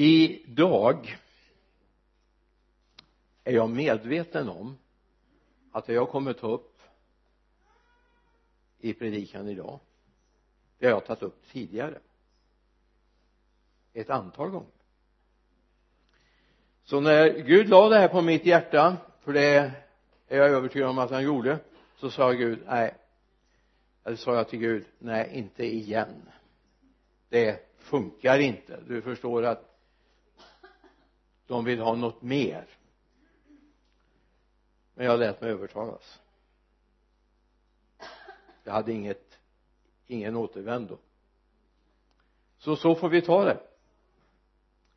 idag är jag medveten om att det jag kommer ta upp i predikan idag det har jag tagit upp tidigare. Ett antal gånger. Så när Gud la det här på mitt hjärta för det är jag övertygad om att han gjorde så sa Gud nej. Eller sa jag till Gud nej inte igen. Det funkar inte. Du förstår att de vill ha något mer. Men jag lät mig övertalas. Jag hade inget ingen återvändo. Så så får vi ta det.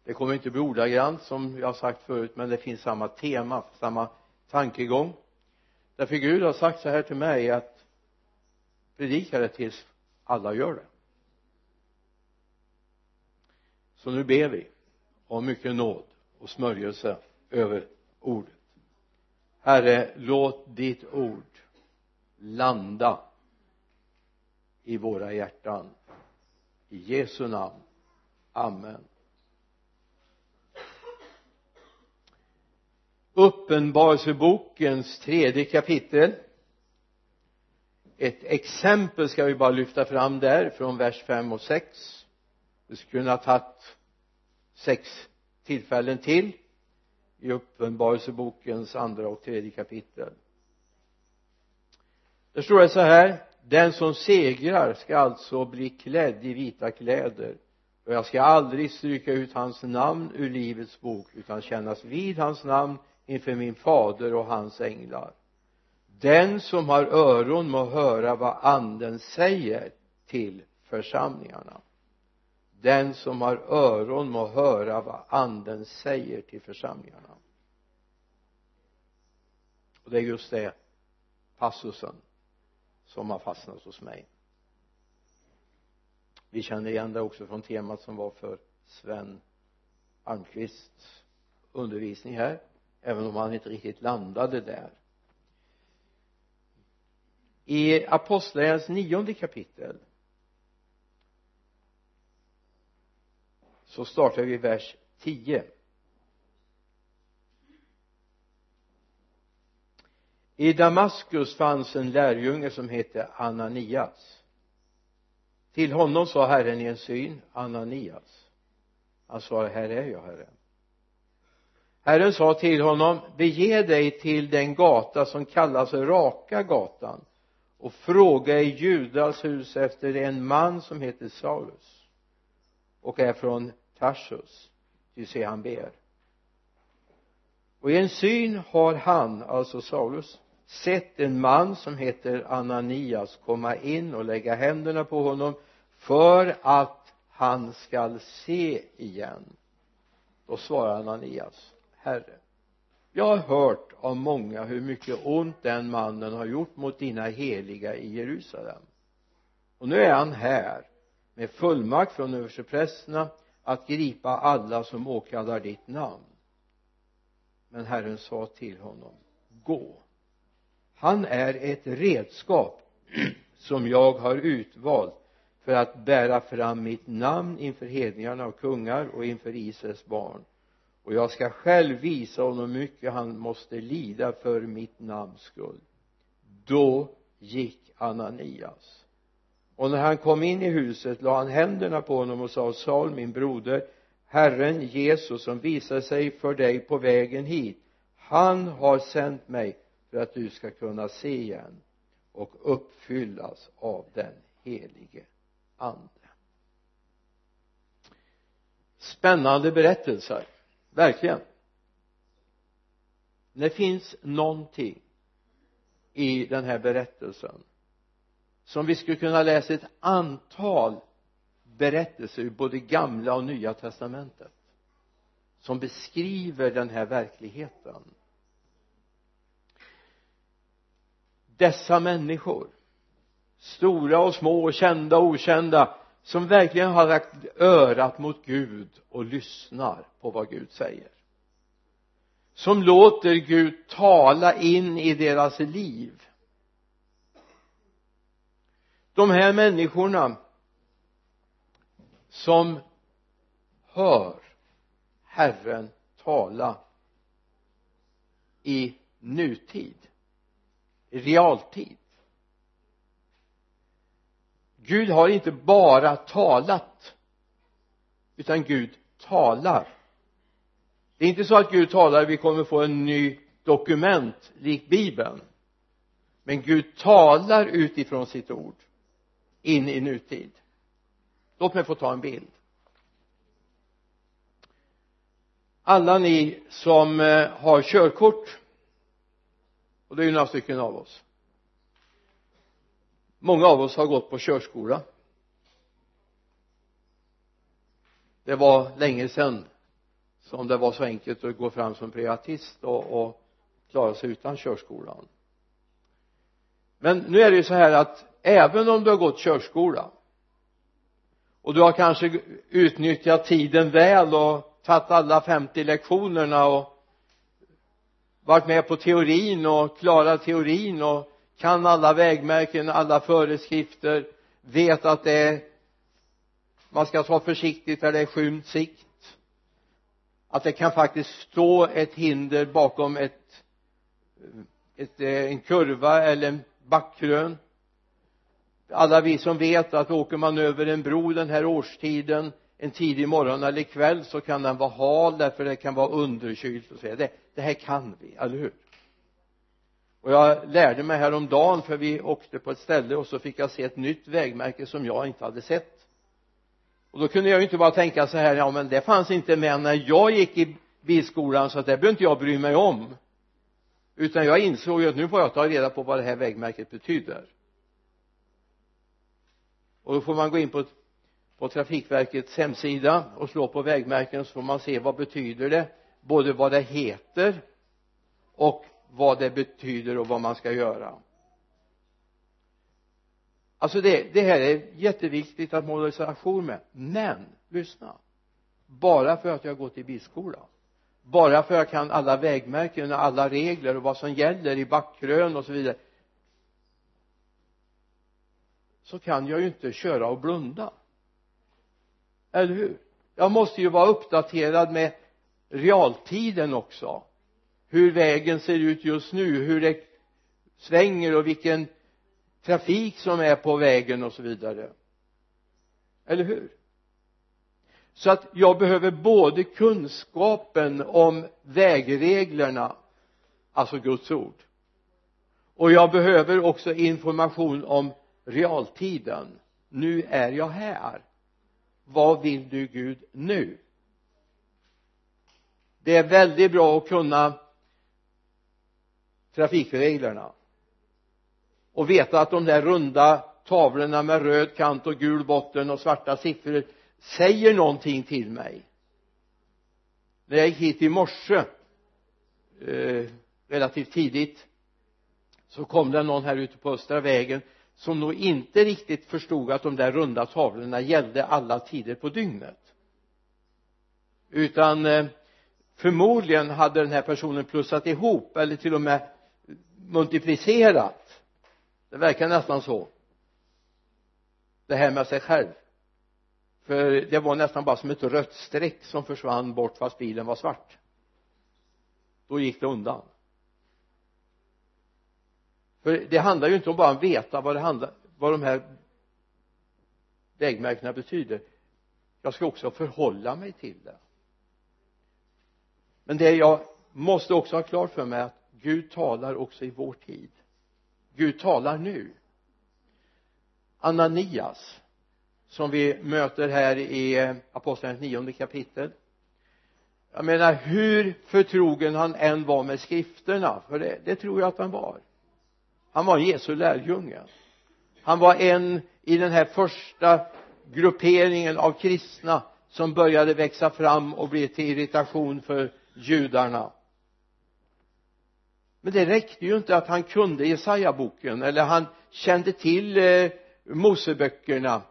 Det kommer inte bli ordagrant som jag har sagt förut men det finns samma tema samma tankegång. Därför Gud har sagt så här till mig att predika det tills alla gör det. Så nu ber vi om mycket nåd och smörjelse över ordet. Herre låt ditt ord landa i våra hjärtan. I Jesu namn. Amen. Uppenbarelsebokens tredje kapitel. Ett exempel ska vi bara lyfta fram där från vers 5 och 6 det skulle kunna ha tagit sex tillfällen till i uppenbarelsebokens andra och tredje kapitel. Där står det så här den som segrar ska alltså bli klädd i vita kläder och jag ska aldrig stryka ut hans namn ur livets bok utan kännas vid hans namn inför min fader och hans änglar. Den som har öron må höra vad anden säger till församlingarna den som har öron må höra vad anden säger till församlingarna. Och det är just det passusen som har fastnat hos mig. Vi känner igen det också från temat som var för Sven Almqvists undervisning här även om han inte riktigt landade där. I apostlagärningarnas nionde kapitel så startar vi vers 10 i Damaskus fanns en lärjunge som hette Ananias. Till honom sa Herren i en syn Ananias. Han sa här är jag herre. Herren sa till honom bege dig till den gata som kallas raka gatan och fråga i Judas hus efter en man som heter Saulus och är från Tarsus ty se han ber. Och i en syn har han, alltså Saulus sett en man som heter Ananias komma in och lägga händerna på honom för att han skall se igen. Då svarar Ananias herre jag har hört av många hur mycket ont den mannen har gjort mot dina heliga i Jerusalem. Och nu är han här med fullmakt från översteprästerna att gripa alla som åkallar ditt namn. Men Herren sa till honom gå. Han är ett redskap som jag har utvalt för att bära fram mitt namn inför hedningarna och kungar och inför Israels barn. Och jag ska själv visa honom hur mycket han måste lida för mitt namns skull. Då gick Ananias och när han kom in i huset la han händerna på honom och sa Saul min broder Herren Jesus som visade sig för dig på vägen hit han har sänt mig för att du ska kunna se igen och uppfyllas av den helige ande. Spännande berättelser verkligen. Det finns någonting i den här berättelsen som vi skulle kunna läsa ett antal berättelser ur både gamla och nya testamentet som beskriver den här verkligheten. Dessa människor stora och små, kända och okända som verkligen har lagt örat mot Gud och lyssnar på vad Gud säger. Som låter Gud tala in i deras liv de här människorna som hör Herren tala i nutid i realtid. Gud har inte bara talat utan Gud talar. Det är inte så att Gud talar vi kommer få en ny dokument lik bibeln. Men Gud talar utifrån sitt ord in i nutid. Låt mig få ta en bild. Alla ni som eh, har körkort och det är ju några stycken av oss. Många av oss har gått på körskola. Det var länge sedan som det var så enkelt att gå fram som privatist och, och klara sig utan körskolan. Men nu är det ju så här att även om du har gått körskola. Och du har kanske utnyttjat tiden väl och tagit alla 50 lektionerna och varit med på teorin och klarat teorin och kan alla vägmärken, alla föreskrifter vet att det är man ska ta försiktigt där det är skymd sikt. Att det kan faktiskt stå ett hinder bakom ett, ett eh, en kurva eller en backkrön alla vi som vet att åker man över en bro den här årstiden en tidig morgon eller kväll så kan den vara hal därför det kan vara underkylt och så det, det här kan vi, eller hur? Och jag lärde mig häromdagen för vi åkte på ett ställe och så fick jag se ett nytt vägmärke som jag inte hade sett. Och då kunde jag ju inte bara tänka så här ja men det fanns inte med när jag gick i bilskolan så att det behöver inte jag bry mig om. Utan jag insåg ju att nu får jag ta reda på vad det här vägmärket betyder och då får man gå in på, på trafikverkets hemsida och slå på vägmärken och så får man se vad betyder det både vad det heter och vad det betyder och vad man ska göra. Alltså det, det här är jätteviktigt att måla reservation med. Men lyssna. Bara för att jag har gått i bilskola. Bara för att jag kan alla vägmärken och alla regler och vad som gäller i backkrön och så vidare så kan jag ju inte köra och blunda. Eller hur? Jag måste ju vara uppdaterad med realtiden också. Hur vägen ser ut just nu hur det svänger och vilken trafik som är på vägen och så vidare. Eller hur? Så att jag behöver både kunskapen om vägreglerna alltså Guds ord och jag behöver också information om realtiden. Nu är jag här. Vad vill du Gud nu? Det är väldigt bra att kunna trafikreglerna och veta att de där runda tavlorna med röd kant och gul botten och svarta siffror säger någonting till mig. När jag gick hit i morse eh, relativt tidigt så kom det någon här ute på östra vägen som nog inte riktigt förstod att de där runda tavlorna gällde alla tider på dygnet. Utan eh, förmodligen hade den här personen plussat ihop eller till och med multiplicerat. Det verkar nästan så. Det här med sig själv. För det var nästan bara som ett rött streck som försvann bort fast bilen var svart. Då gick det undan för det handlar ju inte om bara att veta vad det handlar vad de här vägmärkena betyder. Jag ska också förhålla mig till det. Men det jag måste också ha klart för mig att Gud talar också i vår tid. Gud talar nu. Ananias som vi möter här i apostlagärningarnas nionde kapitel. Jag menar hur förtrogen han än var med skrifterna för det, det tror jag att han var han var Jesu lärjunge. Han var en i den här första grupperingen av kristna som började växa fram och bli till irritation för judarna. Men det räckte ju inte att han kunde Jesaja-boken eller han kände till eh, Moseböckerna.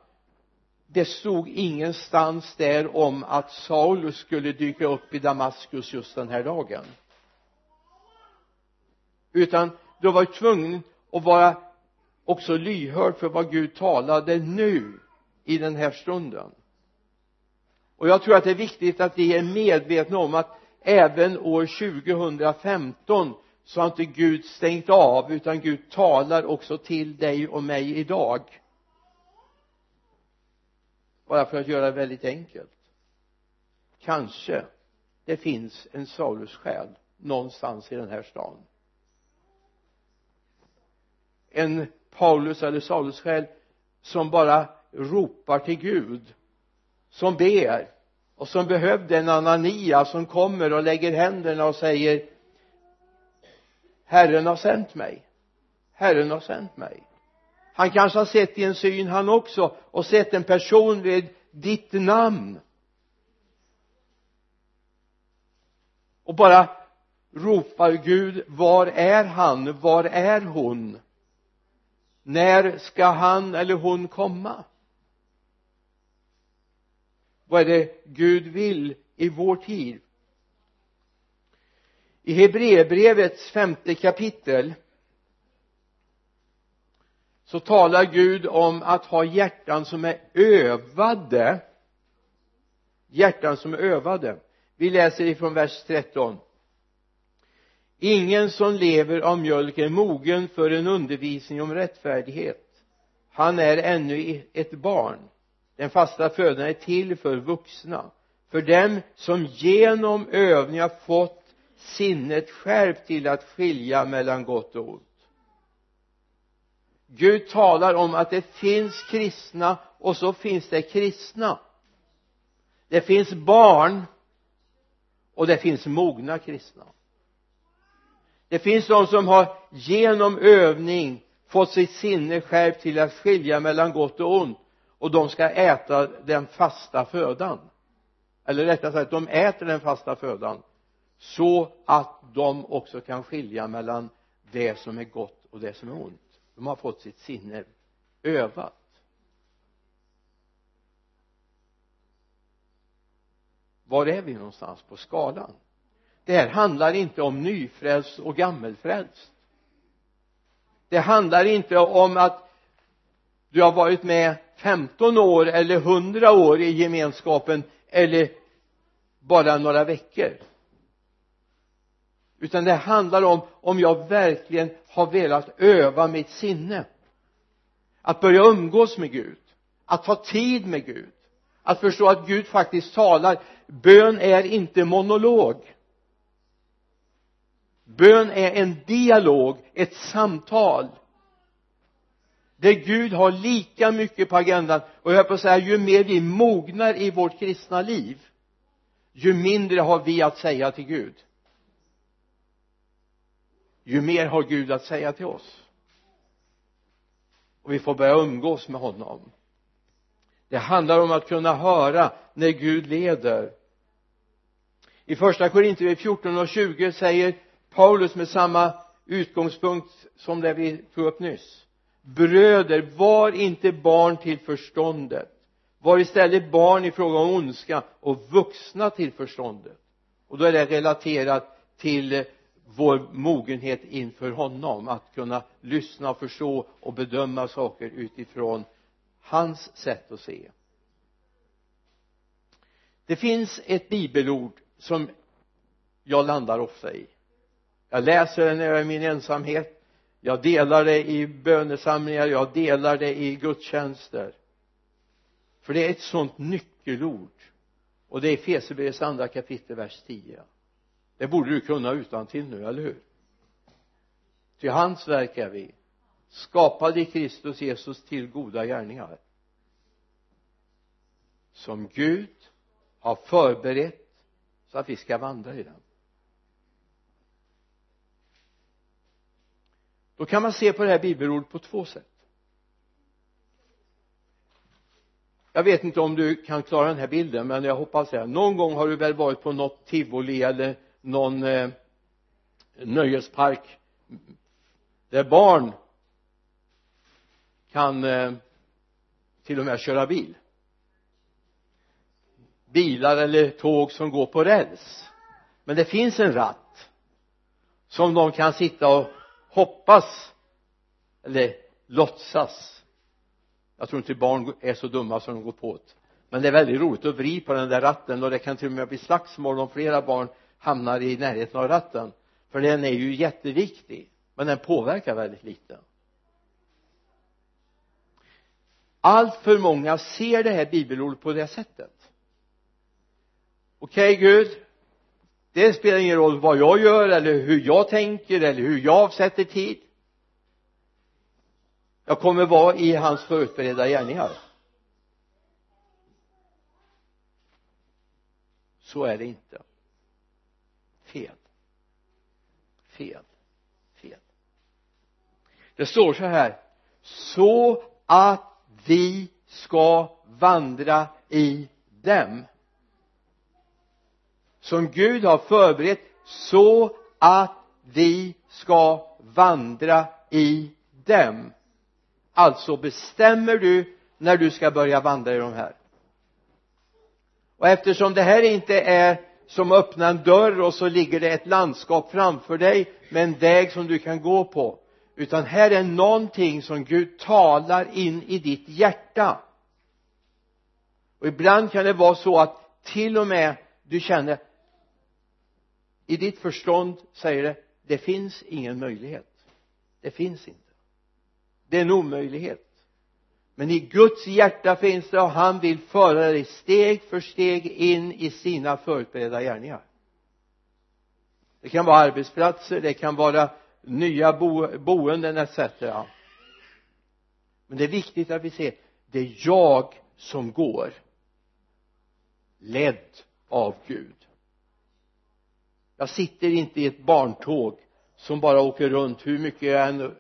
Det stod ingenstans där om att Saulus skulle dyka upp i Damaskus just den här dagen. Utan då var tvungen och vara också lyhörd för vad Gud talade nu i den här stunden. Och jag tror att det är viktigt att vi är medvetna om att även år 2015 så har inte Gud stängt av utan Gud talar också till dig och mig idag. Bara för att göra det väldigt enkelt. Kanske det finns en saulus själ någonstans i den här stan en Paulus eller Saulus själ som bara ropar till Gud som ber och som behövde en Anania som kommer och lägger händerna och säger Herren har sänt mig. Herren har sänt mig. Han kanske har sett i en syn han också och sett en person vid ditt namn. Och bara ropar Gud var är han? Var är hon? När ska han eller hon komma? Vad är det Gud vill i vår tid? I Hebreerbrevets femte kapitel så talar Gud om att ha hjärtan som är övade. Hjärtan som är övade. Vi läser ifrån vers 13 ingen som lever av mjölk är mogen för en undervisning om rättfärdighet. Han är ännu ett barn. Den fasta födan är till för vuxna. För dem som genom övning har fått sinnet skärpt till att skilja mellan gott och ont. Gud talar om att det finns kristna och så finns det kristna. Det finns barn och det finns mogna kristna det finns de som har genom övning fått sitt sinne skärpt till att skilja mellan gott och ont. Och de ska äta den fasta födan. Eller rättare sagt de äter den fasta födan. Så att de också kan skilja mellan det som är gott och det som är ont. De har fått sitt sinne övat. Var är vi någonstans på skalan? Det här handlar inte om nyfrälst och gammelfrälst. Det handlar inte om att du har varit med 15 år eller 100 år i gemenskapen eller bara några veckor. Utan det handlar om om jag verkligen har velat öva mitt sinne. Att börja umgås med Gud. Att ta tid med Gud. Att förstå att Gud faktiskt talar. Bön är inte monolog bön är en dialog, ett samtal. Där Gud har lika mycket på agendan. Och jag höll på att säga ju mer vi mognar i vårt kristna liv ju mindre har vi att säga till Gud. Ju mer har Gud att säga till oss. Och vi får börja umgås med honom. Det handlar om att kunna höra när Gud leder. I första Korinthierbrevet 14 och 20 säger Paulus med samma utgångspunkt som det vi tog upp nyss. Bröder var inte barn till förståndet. Var istället barn i fråga om ondska och vuxna till förståndet. Och då är det relaterat till vår mogenhet inför honom att kunna lyssna och förstå och bedöma saker utifrån hans sätt att se. Det finns ett bibelord som jag landar ofta i jag läser det när jag är i min ensamhet. Jag delar det i bönesamlingar jag delar det i gudstjänster. För det är ett sånt nyckelord. Och det är Efesierbrevets andra kapitel vers 10 det borde du kunna utan till nu, eller hur? Till hans verk är vi skapade i Kristus Jesus till goda gärningar. Som Gud har förberett så att vi ska vandra i den. Då kan man se på det här bibelordet på två sätt. Jag vet inte om du kan klara den här bilden men jag hoppas det. Någon gång har du väl varit på något tivoli eller någon eh, nöjespark där barn kan eh, till och med köra bil. Bilar eller tåg som går på räls. Men det finns en ratt som de kan sitta och hoppas eller låtsas. Jag tror inte barn är så dumma som de går på. Det men det är väldigt roligt att vrida på den där ratten och det kan till och med bli slagsmål om flera barn hamnar i närheten av ratten. För den är ju jätteviktig men den påverkar väldigt lite. Allt för många ser det här bibelordet på det sättet. Okej okay, Gud det spelar ingen roll vad jag gör eller hur jag tänker eller hur jag avsätter tid. Jag kommer vara i hans förutberedda gärningar. Så är det inte. Fel. Fel. Fel. Det står så här. Så att vi ska vandra i dem som Gud har förberett så att vi ska vandra i dem. Alltså bestämmer du när du ska börja vandra i de här. Och eftersom det här inte är som att öppna en dörr och så ligger det ett landskap framför dig med en väg som du kan gå på utan här är någonting som Gud talar in i ditt hjärta. Och ibland kan det vara så att till och med du känner i ditt förstånd säger det det finns ingen möjlighet. Det finns inte. Det är en omöjlighet. Men i Guds hjärta finns det och han vill föra dig steg för steg in i sina förberedda gärningar. Det kan vara arbetsplatser det kan vara nya bo, boenden etc men det är viktigt att vi ser det är jag som går ledd av Gud jag sitter inte i ett barntåg som bara åker runt. Hur mycket jag än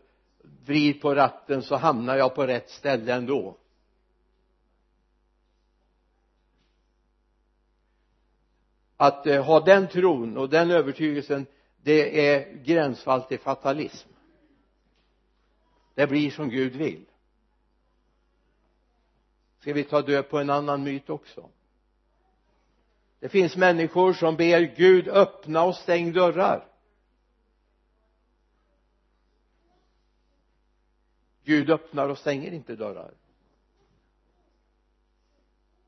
vrider på ratten så hamnar jag på rätt ställe ändå. Att eh, ha den tron och den övertygelsen det är gränsfall till fatalism. Det blir som Gud vill. Ska vi ta död på en annan myt också? Det finns människor som ber Gud öppna och stäng dörrar. Gud öppnar och stänger inte dörrar.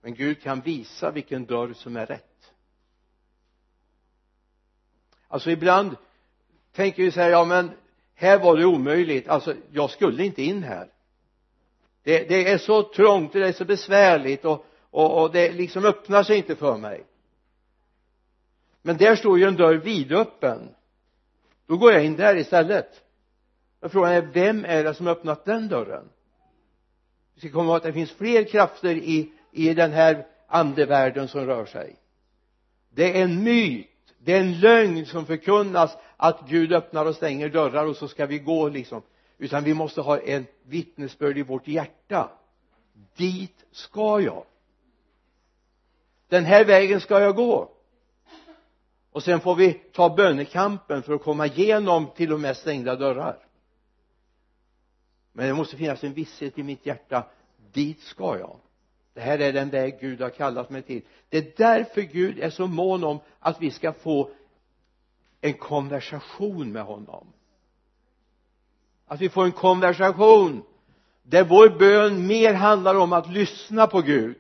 Men Gud kan visa vilken dörr som är rätt. Alltså ibland tänker vi så här ja men här var det omöjligt. Alltså jag skulle inte in här. Det, det är så trångt det är så besvärligt och, och, och det liksom öppnar sig inte för mig men där står ju en dörr vidöppen. Då går jag in där istället. Men frågan är vem är det som öppnat den dörren? Vi ska komma ihåg att det finns fler krafter i, i den här andevärlden som rör sig. Det är en myt. Det är en lögn som förkunnas att Gud öppnar och stänger dörrar och så ska vi gå liksom. Utan vi måste ha en vittnesbörd i vårt hjärta. Dit ska jag. Den här vägen ska jag gå och sen får vi ta bönekampen för att komma igenom till och med stängda dörrar. Men det måste finnas en visshet i mitt hjärta. Dit ska jag. Det här är den väg Gud har kallat mig till. Det är därför Gud är så mån om att vi ska få en konversation med honom. Att vi får en konversation där vår bön mer handlar om att lyssna på Gud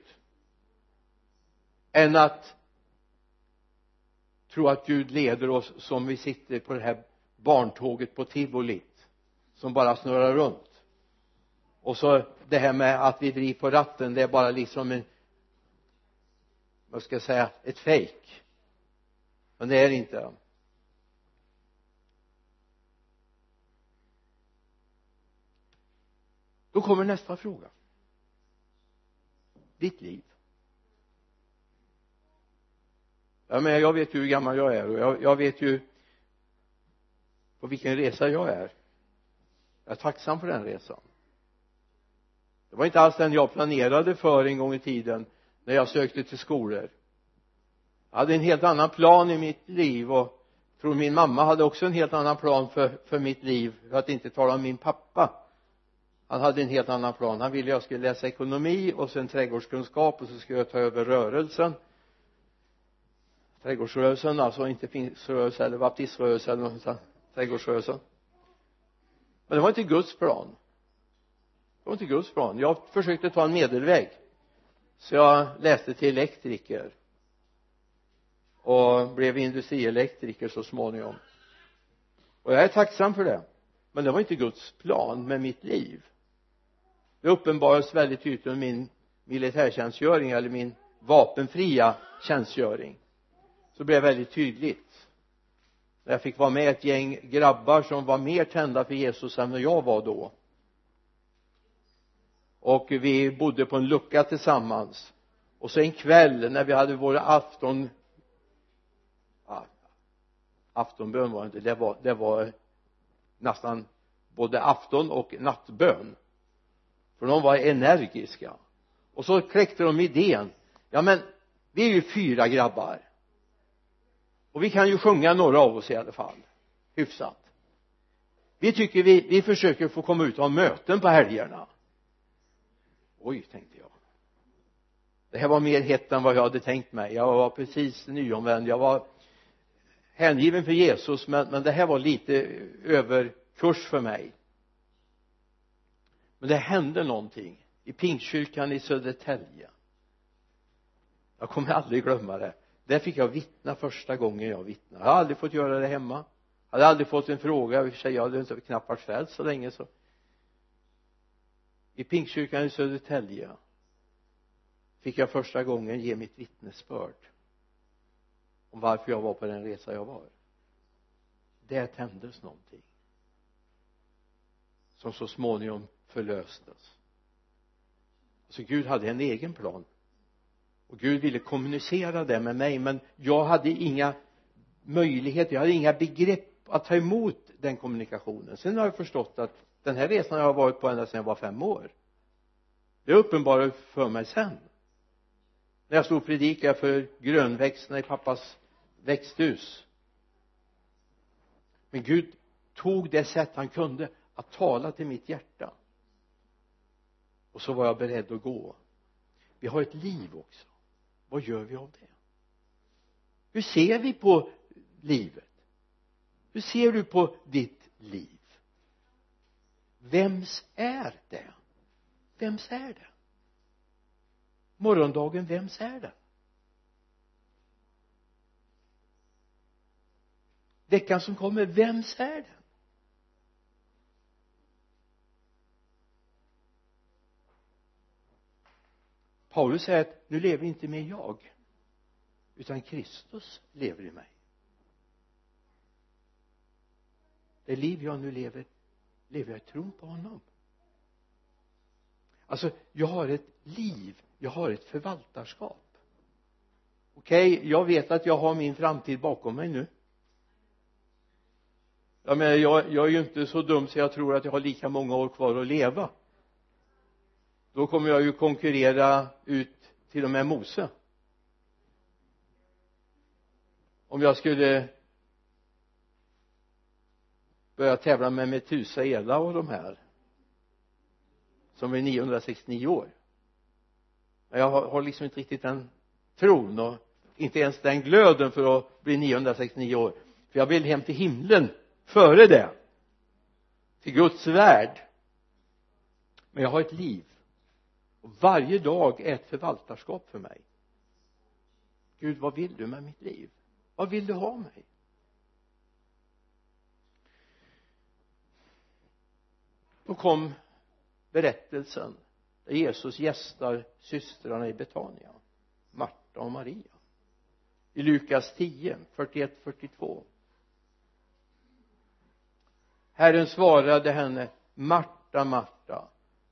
än att tro att Gud leder oss som vi sitter på det här barntåget på tivolit som bara snurrar runt. Och så det här med att vi driver på ratten det är bara liksom en vad ska jag säga ett fejk men det är det inte. Då kommer nästa fråga. Ditt liv. Ja men jag vet ju hur gammal jag är och jag, jag vet ju på vilken resa jag är. Jag är tacksam för den resan. Det var inte alls den jag planerade för en gång i tiden när jag sökte till skolor. Jag hade en helt annan plan i mitt liv och tror min mamma hade också en helt annan plan för, för mitt liv för att inte tala om min pappa. Han hade en helt annan plan. Han ville jag skulle läsa ekonomi och sen trädgårdskunskap och så skulle jag ta över rörelsen trädgårdsrörelsen alltså inte pingströrelsen eller baptiströrelsen eller något sånt. Trädgårdsrörelsen. Men det var inte Guds plan. Det var inte Guds plan. Jag försökte ta en medelväg. Så jag läste till elektriker. Och blev industrielektriker så småningom. Och jag är tacksam för det. Men det var inte Guds plan med mitt liv. Det uppenbarades väldigt tydligt under min militärtjänstgöring eller min vapenfria tjänstgöring så blev det väldigt tydligt. När jag fick vara med ett gäng grabbar som var mer tända för Jesus än vad jag var då. Och vi bodde på en lucka tillsammans. Och så en kväll när vi hade vår afton ja, aftonbön var det inte det var, det var nästan både afton och nattbön. För de var energiska. Och så kläckte de idén. Ja men vi är ju fyra grabbar och vi kan ju sjunga några av oss i alla fall. Hyfsat. Vi tycker vi, vi försöker få komma ut och ha möten på helgerna. Oj tänkte jag. Det här var mer hett än vad jag hade tänkt mig. Jag var precis nyomvänd. Jag var hängiven för Jesus men, men det här var lite överkurs för mig. Men det hände någonting i Pingstkyrkan i Södertälje. Jag kommer aldrig glömma det där fick jag vittna första gången jag vittnade. Jag har aldrig fått göra det hemma. Jag hade aldrig fått en fråga. I och för sig jag hade inte knappt varit frälst så länge så i Pingstkyrkan i Södertälje fick jag första gången ge mitt vittnesbörd om varför jag var på den resa jag var. Där tändes någonting som så småningom förlöstes. Så Gud hade en egen plan och Gud ville kommunicera det med mig men jag hade inga möjligheter jag hade inga begrepp att ta emot den kommunikationen. Sen har jag förstått att den här resan har jag varit på ända sedan jag var fem år. Det uppenbarade för mig sen. När jag stod och predikade för grönväxterna i pappas växthus. Men Gud tog det sätt han kunde att tala till mitt hjärta. Och så var jag beredd att gå. Vi har ett liv också vad gör vi av det? Hur ser vi på livet? Hur ser du på ditt liv? Vems är det? Vems är det? Morgondagen vems är det? Veckan som kommer vems är det? Paulus säger att nu lever inte mer jag utan Kristus lever i mig. Det liv jag nu lever lever jag i tron på honom. Alltså jag har ett liv jag har ett förvaltarskap. Okej okay, jag vet att jag har min framtid bakom mig nu. Jag menar jag, jag är ju inte så dum så jag tror att jag har lika många år kvar att leva. Då kommer jag ju konkurrera ut till och med Mose. Om jag skulle börja tävla med Metusaela och de här som är 969 år. Men jag har, har liksom inte riktigt den tron och inte ens den glöden för att bli 969 år. För jag vill hem till himlen före det. Till Guds värld. Men jag har ett liv och varje dag är ett förvaltarskap för mig. Gud vad vill du med mitt liv? Vad vill du ha mig? Då kom berättelsen där Jesus gästar systrarna i Betania Marta och Maria. I Lukas 10 41 42 Herren svarade henne Marta, Marta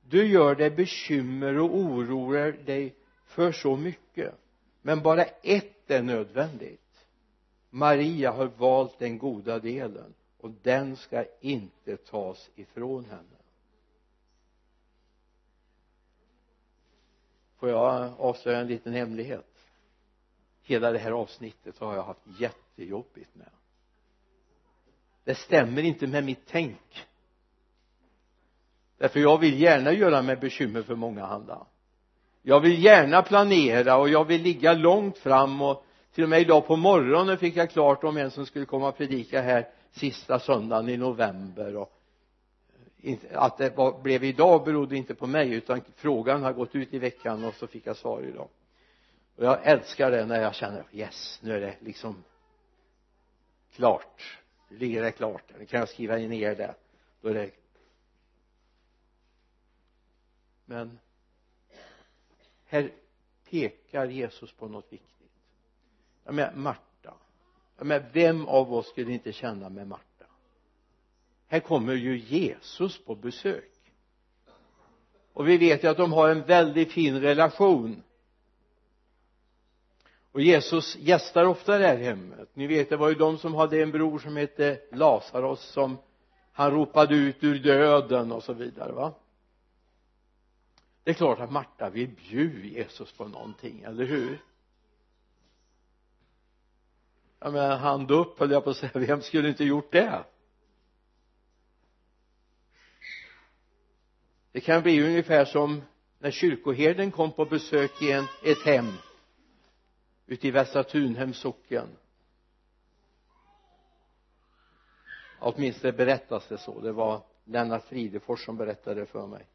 du gör dig bekymmer och oroar dig för så mycket. Men bara ett är nödvändigt. Maria har valt den goda delen och den ska inte tas ifrån henne. Får jag avslöja en liten hemlighet? Hela det här avsnittet har jag haft jättejobbigt med. Det stämmer inte med mitt tänk därför jag vill gärna göra mig bekymmer för många andra. Jag vill gärna planera och jag vill ligga långt fram och till och med idag på morgonen fick jag klart om en som skulle komma och predika här sista söndagen i november och att det var, blev idag berodde inte på mig utan frågan har gått ut i veckan och så fick jag svar idag. Och jag älskar det när jag känner yes nu är det liksom klart. Nu ligger det klart? Nu kan jag skriva ner det. Då är det men här pekar Jesus på något viktigt. Jag menar Marta. Jag menar vem av oss skulle inte känna med Marta? Här kommer ju Jesus på besök. Och vi vet ju att de har en väldigt fin relation. Och Jesus gästar ofta det här hemmet. Ni vet det var ju de som hade en bror som hette Lazarus som han ropade ut ur döden och så vidare va? Det är klart att Marta vill bjuda Jesus på någonting, eller hur? Ja men hand upp höll jag på att säga, vem skulle inte gjort det? Det kan bli ungefär som när kyrkoherden kom på besök i en, ett hem ute i Västra Tunhems socken åtminstone berättas det så. Det var Lennart Fridefors som berättade för mig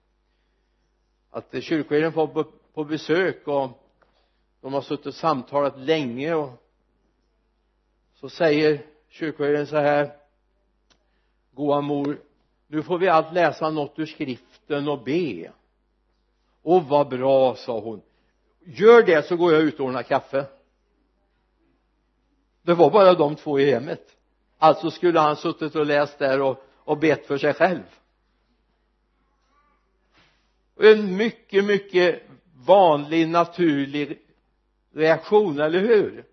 att kyrkoherden var på, på besök och de har suttit och samtalat länge och så säger kyrkoherden så här goa mor nu får vi allt läsa något ur skriften och be. Och vad bra sa hon. Gör det så går jag ut och ordnar kaffe. Det var bara de två i hemmet. Alltså skulle han suttit och läst där och, och bett för sig själv en mycket mycket vanlig naturlig reaktion, eller hur?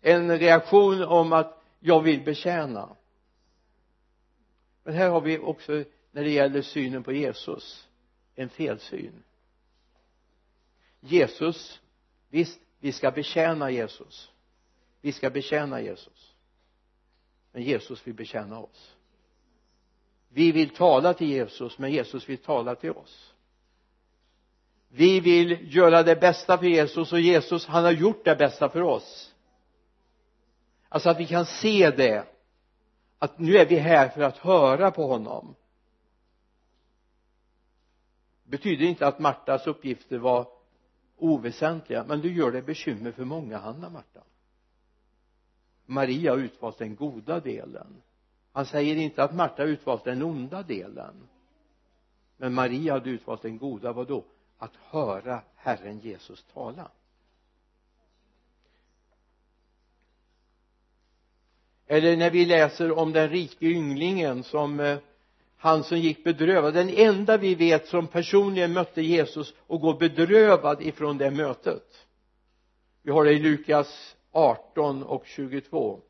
En reaktion om att jag vill betjäna. Men här har vi också när det gäller synen på Jesus en felsyn. Jesus visst vi ska betjäna Jesus. Vi ska betjäna Jesus. Men Jesus vill betjäna oss vi vill tala till Jesus men Jesus vill tala till oss. Vi vill göra det bästa för Jesus och Jesus han har gjort det bästa för oss. Alltså att vi kan se det att nu är vi här för att höra på honom. Betyder inte att Martas uppgifter var oväsentliga men du gör det bekymmer för många Hanna Marta Maria har utvalt den goda delen han säger inte att Marta utvalt den onda delen men Maria hade utvalt den goda vad då? Att höra Herren Jesus tala. Eller när vi läser om den rike ynglingen som eh, han som gick bedrövad den enda vi vet som personligen mötte Jesus och går bedrövad ifrån det mötet. Vi har det i Lukas 18 och 22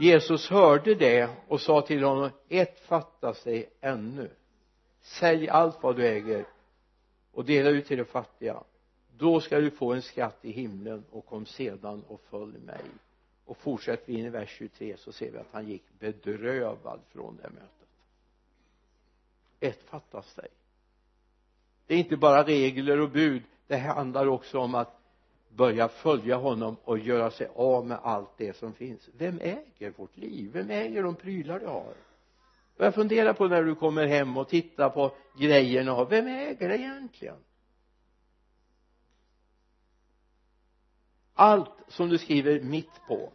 Jesus hörde det och sa till honom ett fattas dig ännu. Sälj allt vad du äger och dela ut till de fattiga. Då ska du få en skatt i himlen och kom sedan och följ mig. Och fortsätter vi in i vers 23 så ser vi att han gick bedrövad från det mötet. Ett fattas dig. Det är inte bara regler och bud. Det handlar också om att börja följa honom och göra sig av med allt det som finns. Vem äger vårt liv? Vem äger de prylar du har? Börja fundera på när du kommer hem och titta på grejerna. Och vem äger det egentligen? Allt som du skriver mitt på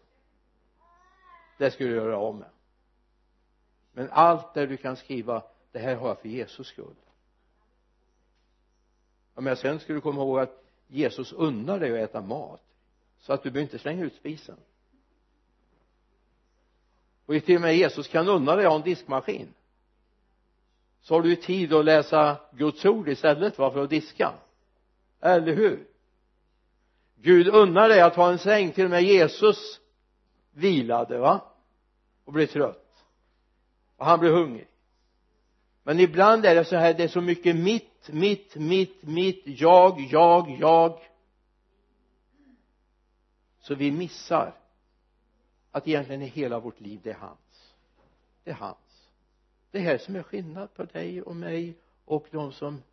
det ska du göra av med. Men allt där du kan skriva det här har jag för Jesus skull. Ja, men sen ska du komma ihåg att Jesus unnar dig att äta mat så att du behöver inte slänga ut spisen. Och till och med Jesus kan unna dig att ha en diskmaskin. Så har du tid att läsa Guds ord istället för att diska. Eller hur? Gud unnar dig att ha en säng till och med Jesus vilade va och blev trött. Och han blev hungrig men ibland är det så här det är så mycket mitt, mitt, mitt, mitt, jag, jag, jag. Så vi missar att egentligen är hela vårt liv det är hans. Det är hans. Det här som är skillnad på dig och mig och de som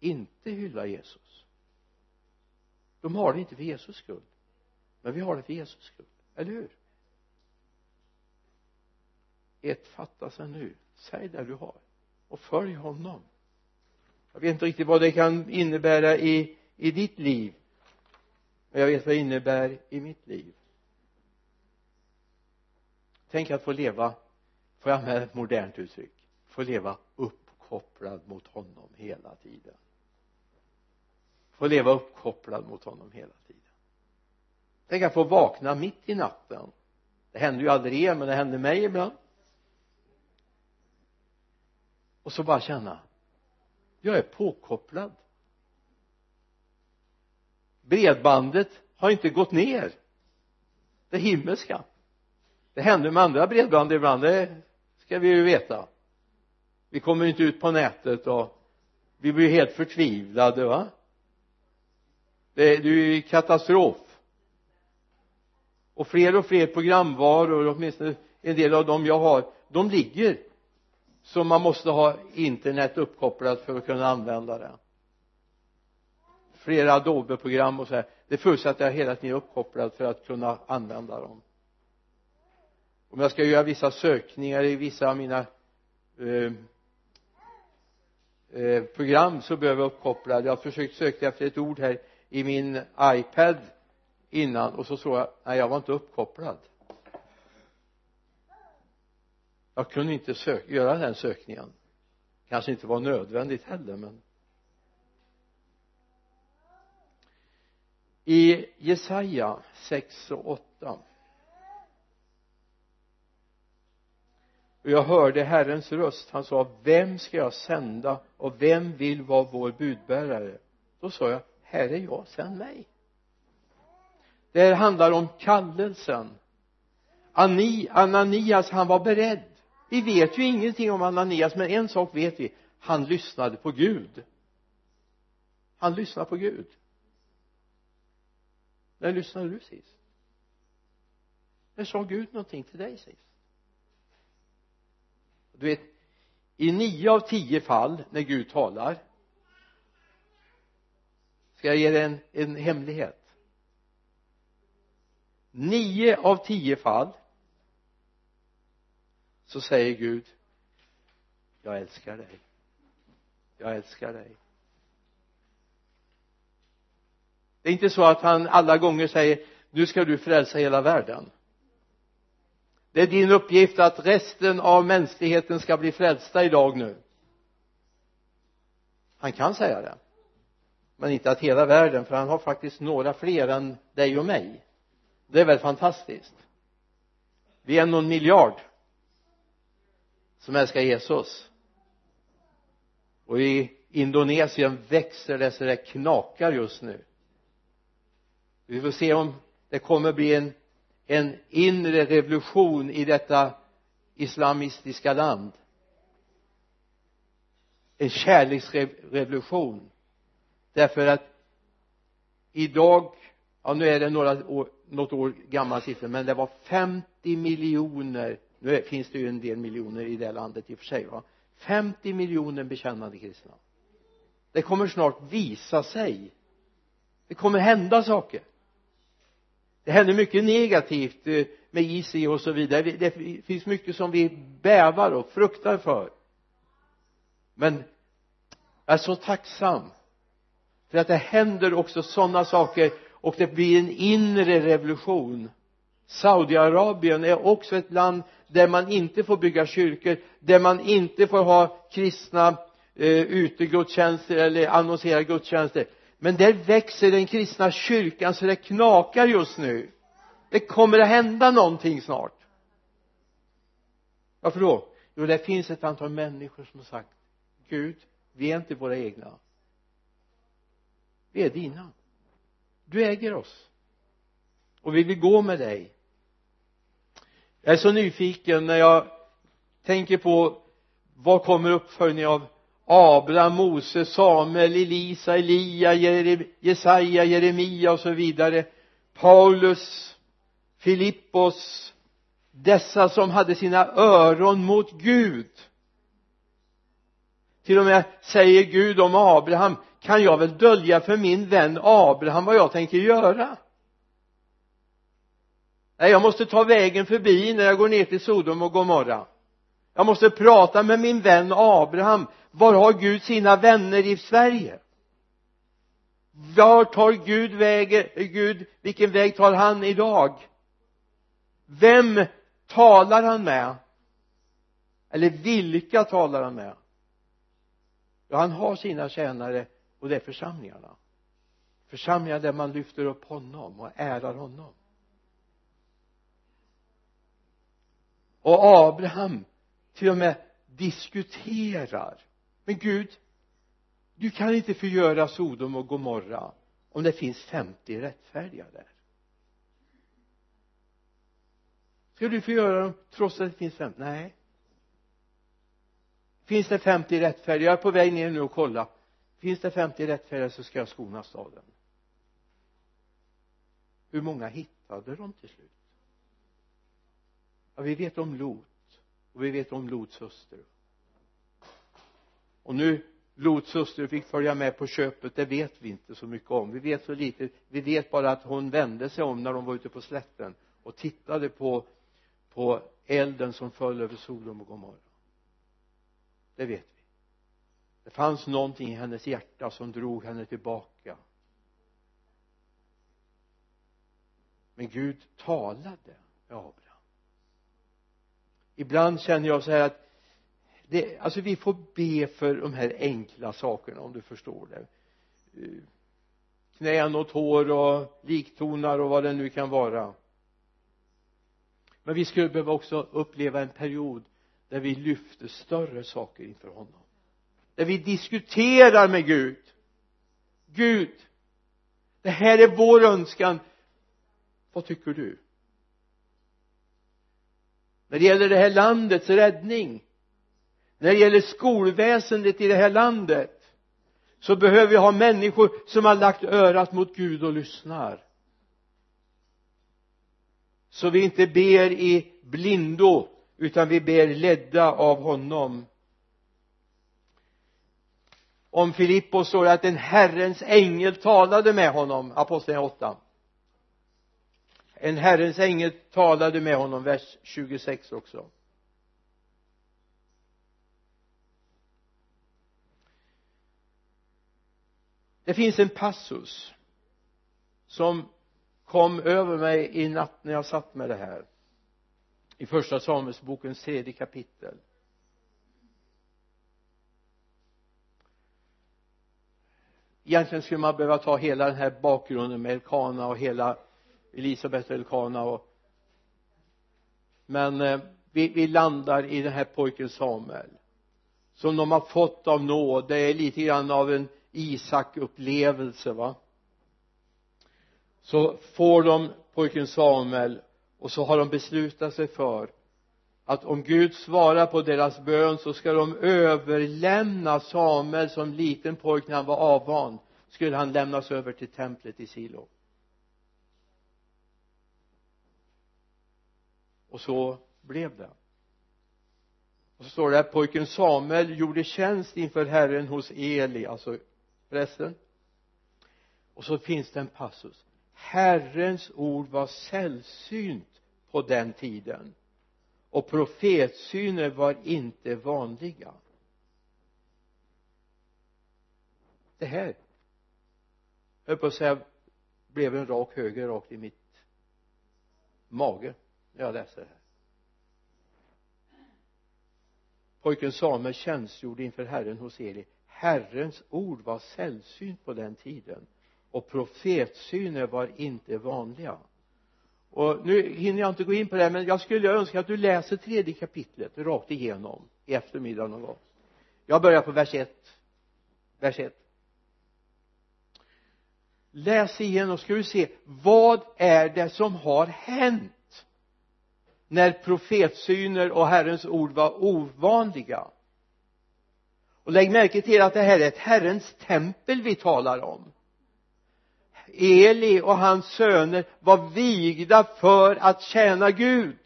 inte hyllar Jesus. De har det inte för Jesus skull men vi har det för Jesus skull, eller hur? Ett fattas ännu. Säg det du har och följ honom. Jag vet inte riktigt vad det kan innebära i i ditt liv men jag vet vad det innebär i mitt liv. Tänk att få leva får jag använda ett modernt uttryck? Få leva uppkopplad mot honom hela tiden. Få leva uppkopplad mot honom hela tiden. Tänk att få vakna mitt i natten. Det händer ju aldrig er men det händer mig ibland och så bara känna jag är påkopplad. Bredbandet har inte gått ner. Det himmelska. Det händer med andra bredband ibland det ska vi ju veta. Vi kommer inte ut på nätet och vi blir helt förtvivlade va? Det, det är ju katastrof. Och fler och fler programvaror åtminstone en del av dem jag har de ligger så man måste ha internet uppkopplat för att kunna använda det. Flera Adobe-program och så här. Det förutsätter jag hela tiden uppkopplad för att kunna använda dem. Om jag ska göra vissa sökningar i vissa av mina eh, eh, program så behöver jag uppkopplad jag har försökt söka efter ett ord här i min iPad innan och så såg jag nej jag var inte uppkopplad jag kunde inte söka, göra den sökningen. Kanske inte var nödvändigt heller men i Jesaja 6 och 8 och jag hörde Herrens röst. Han sa vem ska jag sända och vem vill vara vår budbärare? Då sa jag här är jag, sänd mig. Det här handlar om kallelsen. Ananias han var beredd vi vet ju ingenting om Ananias men en sak vet vi. Han lyssnade på Gud. Han lyssnade på Gud. När lyssnade du sist? När sa Gud någonting till dig sist? Du vet i nio av tio fall när Gud talar ska jag ge dig en, en hemlighet. Nio av tio fall så säger Gud jag älskar dig. Jag älskar dig. Det är inte så att han alla gånger säger nu ska du frälsa hela världen. Det är din uppgift att resten av mänskligheten ska bli frälsta idag nu. Han kan säga det men inte att hela världen för han har faktiskt några fler än dig och mig. Det är väl fantastiskt. Vi är någon miljard som älskar Jesus. Och i Indonesien växer det så det knakar just nu. Vi får se om det kommer bli en en inre revolution i detta islamistiska land. En kärleksrevolution. Därför att idag ja nu är det några år, något år gammal siffra men det var 50 miljoner nu finns det ju en del miljoner i det landet i och för sig va. 50 miljoner bekännande kristna. Det kommer snart visa sig. Det kommer hända saker. Det händer mycket negativt eh, med IC och så vidare. Det finns mycket som vi bävar och fruktar för. Men jag är så tacksam för att det händer också sådana saker och det blir en inre revolution. Saudiarabien är också ett land där man inte får bygga kyrkor där man inte får ha kristna eh, utegudstjänster eller annonsera gudstjänster. Men där växer den kristna kyrkan så det knakar just nu. Det kommer att hända någonting snart. Varför då? Jo det finns ett antal människor som har sagt Gud vi är inte våra egna. Vi är dina. Du äger oss. Och vi vill gå med dig jag är så nyfiken när jag tänker på vad kommer uppföljning av Abraham, Mose, Samuel, Elisa, Elia, Jesaja, Jeremia och så vidare. Paulus, Filippos dessa som hade sina öron mot Gud. Till och med säger Gud om Abraham kan jag väl dölja för min vän Abraham vad jag tänker göra? Nej jag måste ta vägen förbi när jag går ner till Sodom och Gomorra. Jag måste prata med min vän Abraham. Var har Gud sina vänner i Sverige? Var tar Gud vägen? Gud vilken väg tar han idag? Vem talar han med? Eller vilka talar han med? Ja han har sina tjänare och det är församlingarna. Församlingar där man lyfter upp honom och ärar honom. Och Abraham till och med diskuterar. Men Gud du kan inte förgöra Sodom och Gomorra om det finns 50 rättfärdiga där. Ska du förgöra dem trots att det finns 50 nej. Finns det 50 rättfärdiga? Jag är på väg ner nu och kolla. Finns det 50 rättfärdiga så ska jag skona staden hur många hittade de till slut? Ja vi vet om Lot. Och vi vet om Lots hustru. Och nu Lots hustru fick följa med på köpet det vet vi inte så mycket om. Vi vet så lite. Vi vet bara att hon vände sig om när de var ute på slätten och tittade på på elden som föll över Sodom och Gomorra. Det vet vi. Det fanns någonting i hennes hjärta som drog henne tillbaka. Men Gud talade med Abraham ibland känner jag så här att det, alltså vi får be för de här enkla sakerna om du förstår det. Eh, knän och tår och liktonar och vad det nu kan vara. Men vi skulle behöva också uppleva en period där vi lyfter större saker inför honom. Där vi diskuterar med Gud. Gud det här är vår önskan. Vad tycker du? När det gäller det här landets räddning när det gäller skolväsendet i det här landet så behöver vi ha människor som har lagt örat mot Gud och lyssnar. Så vi inte ber i blindo utan vi ber ledda av honom. Om Filippos står det att en Herrens ängel talade med honom apostlagärningarna 8 en Herrens ängel talade med honom vers 26 också. Det finns en passus som kom över mig i natt när jag satt med det här. I första Samuelsbokens tredje kapitel. Egentligen skulle man behöva ta hela den här bakgrunden med Elkana och hela Elisabet och Elkana och men eh, vi, vi landar i den här pojken Samuel som de har fått av nåd. Det är lite grann av en Isak upplevelse va? Så får de pojken Samuel och så har de beslutat sig för att om Gud svarar på deras bön så ska de överlämna Samuel som liten pojk när han var avvan skulle han lämnas över till templet i Silo. Och så blev det. Och så står det att pojken Samuel gjorde tjänst inför Herren hos Eli alltså prästen. Och så finns det en passus. Herrens ord var sällsynt på den tiden. Och profetsyner var inte vanliga. Det här jag på att säga blev en rak höger rakt i mitt mage jag läser här. Pojken Samuel tjänstgjorde inför Herren hos Eli. Herrens ord var sällsynt på den tiden. Och profetsyner var inte vanliga. Och nu hinner jag inte gå in på det men jag skulle önska att du läser tredje kapitlet rakt igenom i eftermiddag någon gång. Jag börjar på vers 1 vers 1 läs igenom ska du se vad är det som har hänt? När profetsyner och Herrens ord var ovanliga. Och lägg märke till att det här är ett Herrens tempel vi talar om. Eli och hans söner var vigda för att tjäna Gud.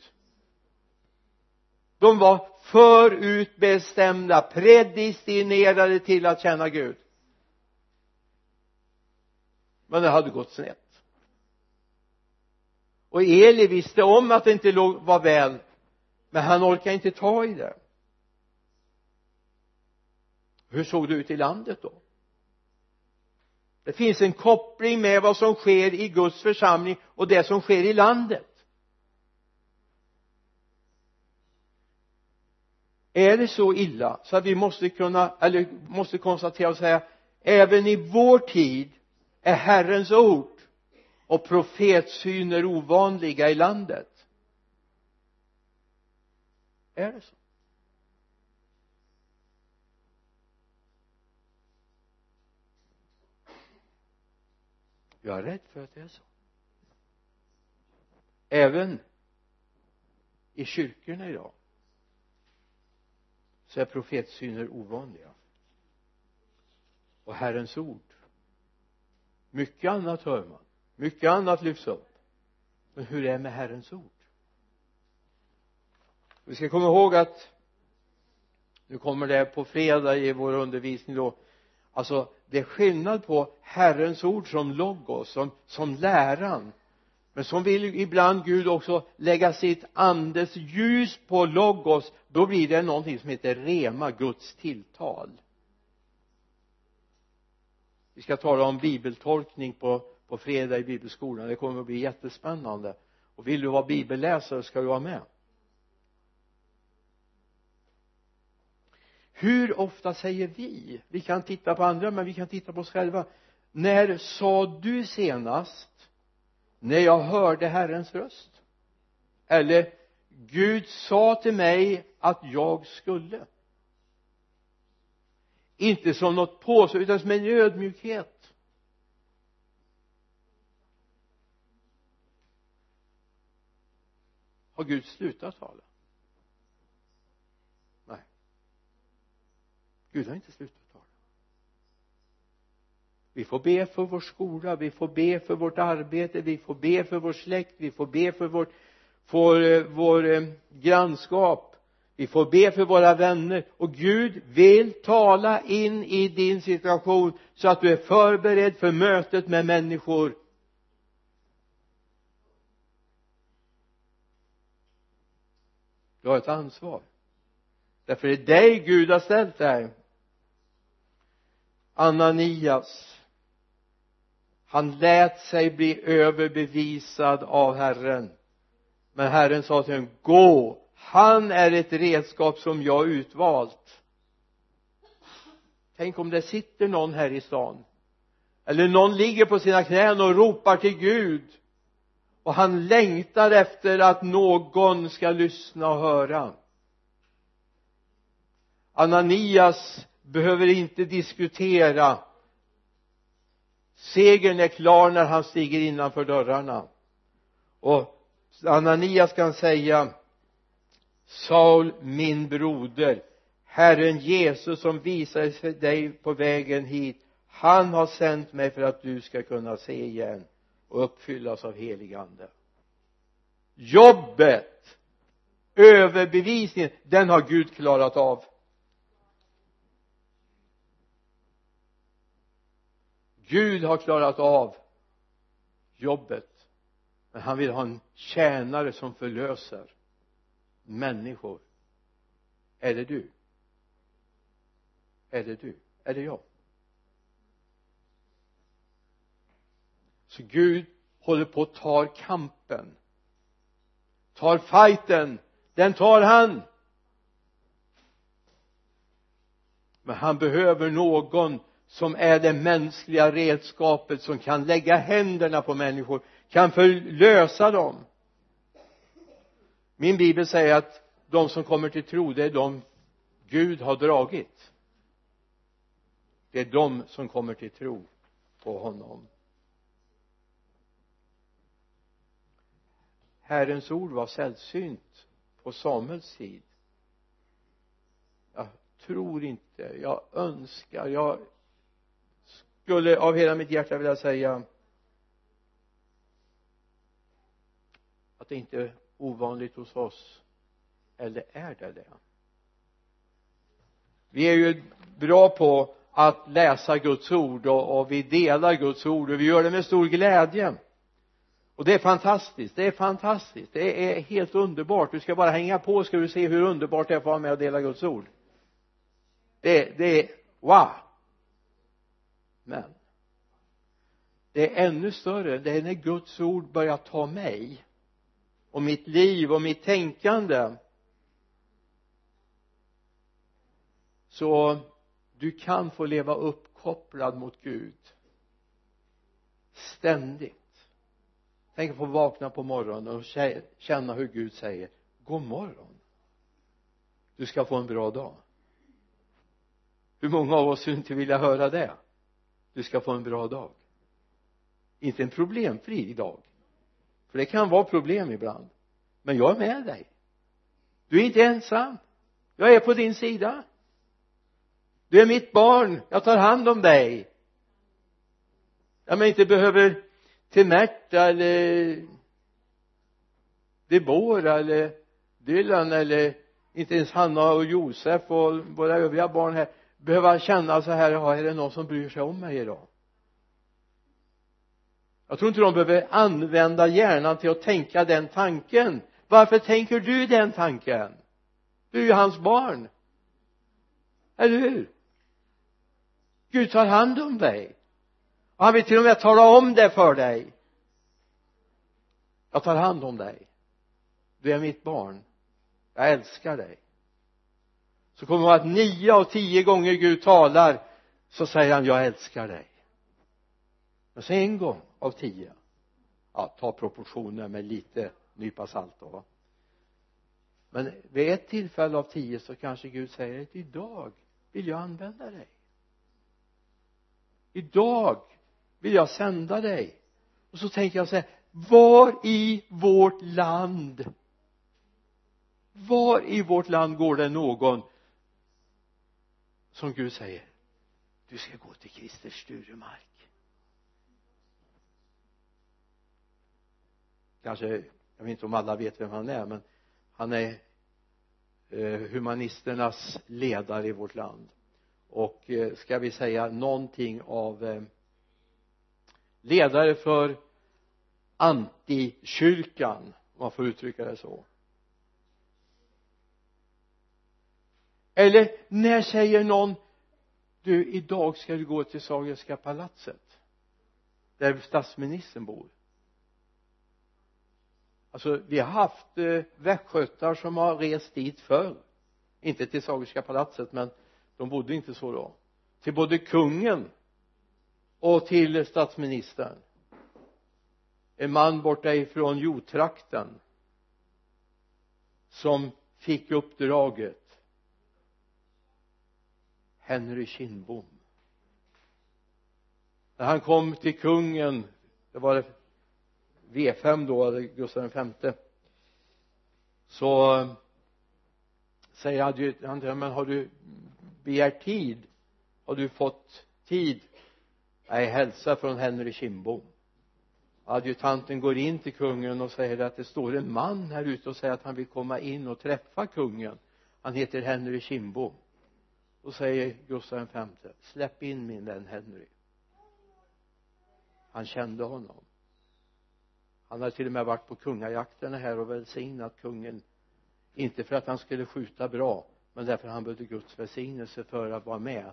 De var förutbestämda predestinerade till att tjäna Gud. Men det hade gått snett och Eli visste om att det inte var väl men han orkade inte ta i det. Hur såg det ut i landet då? Det finns en koppling med vad som sker i Guds församling och det som sker i landet. Är det så illa så att vi måste kunna eller måste konstatera och säga även i vår tid är Herrens ord och profetsyner ovanliga i landet. Är det så? Jag är rädd för att det är så. Även i kyrkorna idag så är profetsyner ovanliga. Och Herrens ord mycket annat hör man mycket annat lyfts upp. Men hur är det med Herrens ord? Vi ska komma ihåg att nu kommer det på fredag i vår undervisning då. Alltså det är skillnad på Herrens ord som logos som, som läran men som vill ibland Gud också lägga sitt andes ljus på logos då blir det någonting som heter rema, Guds tilltal. Vi ska tala om bibeltolkning på, på fredag i bibelskolan. Det kommer att bli jättespännande. Och vill du vara bibelläsare ska du vara med. Hur ofta säger vi? Vi kan titta på andra men vi kan titta på oss själva. När sa du senast? När jag hörde Herrens röst? Eller Gud sa till mig att jag skulle. Inte som något påstående utan som en ödmjukhet. Har Gud slutat tala? Nej. Gud har inte slutat tala. Vi får be för vår skola vi får be för vårt arbete vi får be för vår släkt vi får be för vårt för eh, vår eh, grannskap. Vi får be för våra vänner. Och Gud vill tala in i din situation så att du är förberedd för mötet med människor. Du har ett ansvar. Därför är det dig Gud har ställt där Ananias han lät sig bli överbevisad av Herren. Men Herren sa till honom gå han är ett redskap som jag utvalt. Tänk om det sitter någon här i stan. Eller någon ligger på sina knän och ropar till Gud och han längtar efter att någon ska lyssna och höra. Ananias behöver inte diskutera. Segern är klar när han stiger innanför dörrarna. Och Ananias kan säga Saul min broder Herren Jesus som visade sig dig på vägen hit han har sänt mig för att du ska kunna se igen och uppfyllas av helig ande. Jobbet överbevisningen den har Gud klarat av. Gud har klarat av jobbet men han vill ha en tjänare som förlöser människor. Är det du? Är det du? Är det jag? Så Gud håller på att tar kampen. Tar fighten. Den tar han. Men han behöver någon som är det mänskliga redskapet som kan lägga händerna på människor kan förlösa dem. Min bibel säger att de som kommer till tro det är de Gud har dragit. Det är de som kommer till tro på honom. Herrens ord var sällsynt på Samuels tid. Jag tror inte jag önskar jag skulle av hela mitt hjärta vilja säga att det inte är ovanligt hos oss eller är det det? Vi är ju bra på att läsa Guds ord och, och vi delar Guds ord och vi gör det med stor glädje och det är fantastiskt det är fantastiskt det är helt underbart. Du ska bara hänga på ska du se hur underbart det är att få vara med och dela Guds ord. Det, det är wow! Men det är ännu större det är när Guds ord börjar ta mig och mitt liv och mitt tänkande. Så du kan få leva uppkopplad mot Gud ständigt tänk att få vakna på morgonen och känna hur Gud säger god morgon. Du ska få en bra dag. Hur många av oss skulle inte vilja höra det? Du ska få en bra dag. Inte en problemfri dag. För det kan vara problem ibland. Men jag är med dig. Du är inte ensam. Jag är på din sida. Du är mitt barn. Jag tar hand om dig. Jag men inte behöver till Märta eller Debora eller Dylan eller inte ens Hanna och Josef och våra övriga barn här behöva känna så här, ja, är det någon som bryr sig om mig idag? Jag tror inte de behöver använda hjärnan till att tänka den tanken. Varför tänker du den tanken? Du är ju hans barn. Eller hur? Gud tar hand om dig och han vill till och med tala om det för dig. Jag tar hand om dig. Du är mitt barn. Jag älskar dig. Så kommer man att nio av tio gånger Gud talar så säger han jag älskar dig. Men så en gång av tio. Ja ta proportioner med lite nypa salt då. Men vid ett tillfälle av tio så kanske Gud säger att idag vill jag använda dig. Idag vill jag sända dig. Och så tänker jag så här var i vårt land? Var i vårt land går det någon som Gud säger du ska gå till Christer Sturemark? Kanske jag vet inte om alla vet vem han är men han är eh, humanisternas ledare i vårt land. Och eh, ska vi säga någonting av eh, ledare för antikyrkan om man får uttrycka det så. Eller när säger någon du idag ska du gå till Sagerska palatset där statsministern bor. Alltså vi har haft eh, västgötar som har rest dit förr. Inte till Sagerska palatset men de bodde inte så då. Till både kungen och till statsministern. En man borta ifrån jordtrakten som fick uppdraget. Henry Kindbom. När han kom till kungen det var V5 då, Gustav V så säger han till men har du begärt tid? Har du fått tid nej hälsa från Henry Kindbom adjutanten går in till kungen och säger att det står en man här ute och säger att han vill komma in och träffa kungen. Han heter Henry Kindbom då säger Gustav V släpp in min vän Henry. Han kände honom. Han hade till och med varit på kungajakterna här och välsignat kungen. Inte för att han skulle skjuta bra men därför han behövde Guds välsignelse för att vara med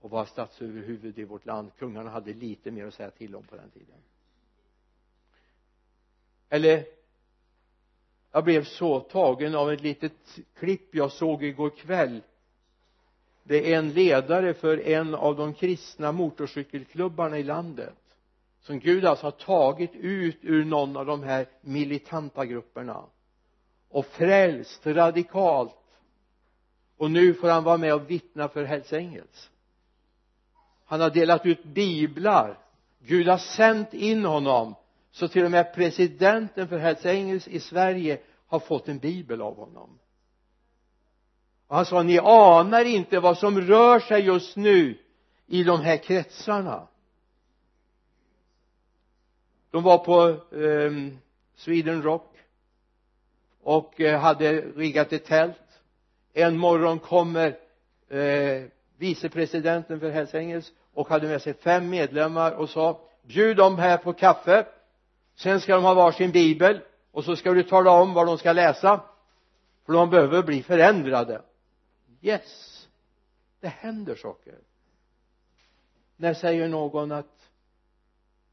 och vara statsöverhuvud i vårt land. Kungarna hade lite mer att säga till om på den tiden. Eller jag blev så tagen av ett litet klipp jag såg igår kväll. Det är en ledare för en av de kristna motorcykelklubbarna i landet som Gud alltså har tagit ut ur någon av de här militanta grupperna och frälst radikalt. Och nu får han vara med och vittna för Hells Angels han har delat ut biblar. Gud har sänt in honom så till och med presidenten för Hells Angels i Sverige har fått en bibel av honom. Och han sa ni anar inte vad som rör sig just nu i de här kretsarna. De var på eh, Sweden Rock och eh, hade riggat ett tält. En morgon kommer eh, vicepresidenten för Hells Angels och hade med sig fem medlemmar och sa bjud dem här på kaffe. Sen ska de ha varsin bibel och så ska du tala om vad de ska läsa för de behöver bli förändrade. Yes det händer saker. När säger någon att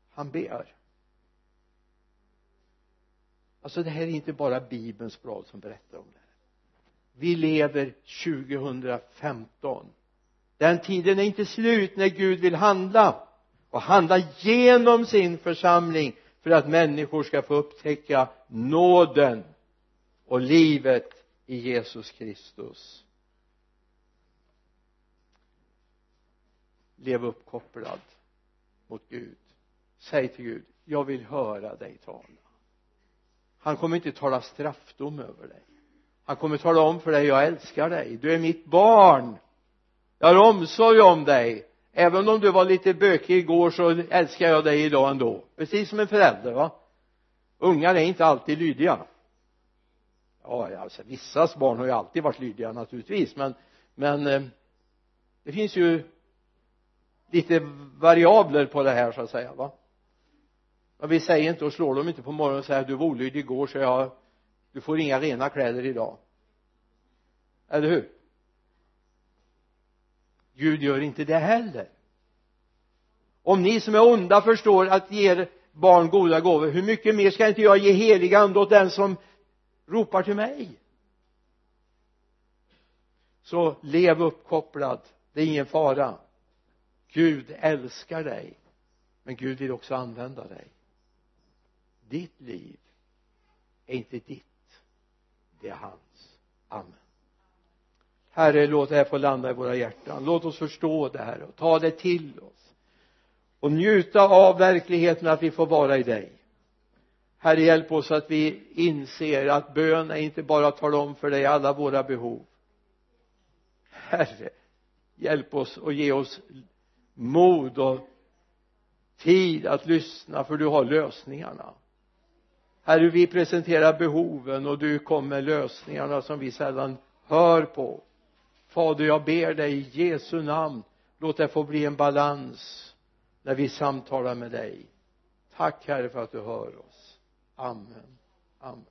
han ber? Alltså det här är inte bara bibelns blad som berättar om det vi lever 2015 den tiden är inte slut när Gud vill handla och handla genom sin församling för att människor ska få upptäcka nåden och livet i Jesus Kristus. Lev uppkopplad mot Gud. Säg till Gud jag vill höra dig tala. Han kommer inte tala straffdom över dig. Han kommer tala om för dig jag älskar dig. Du är mitt barn jag har omsorg om dig. Även om du var lite bökig igår så älskar jag dig idag ändå. Precis som en förälder va? Ungar är inte alltid lydiga. Ja alltså vissas barn har ju alltid varit lydiga naturligtvis men men eh, det finns ju lite variabler på det här så att säga va? Men vi säger inte och slår dem inte på morgonen och säger du var olydig igår så jag du får inga rena kläder idag. Eller hur? Gud gör inte det heller. Om ni som är onda förstår att ge er barn goda gåvor hur mycket mer ska inte jag ge helig ande åt den som ropar till mig? Så lev uppkopplad det är ingen fara. Gud älskar dig men Gud vill också använda dig. Ditt liv är inte ditt det är hans. Amen herre låt det här få landa i våra hjärtan. Låt oss förstå det här och ta det till oss. Och njuta av verkligheten att vi får vara i dig. Herre hjälp oss att vi inser att bön är inte bara att tala om för dig alla våra behov. Herre hjälp oss och ge oss mod och tid att lyssna för du har lösningarna. Herre vi presenterar behoven och du kommer med lösningarna som vi sällan hör på fader jag ber dig i Jesu namn låt det få bli en balans när vi samtalar med dig. Tack herre för att du hör oss. Amen. Amen.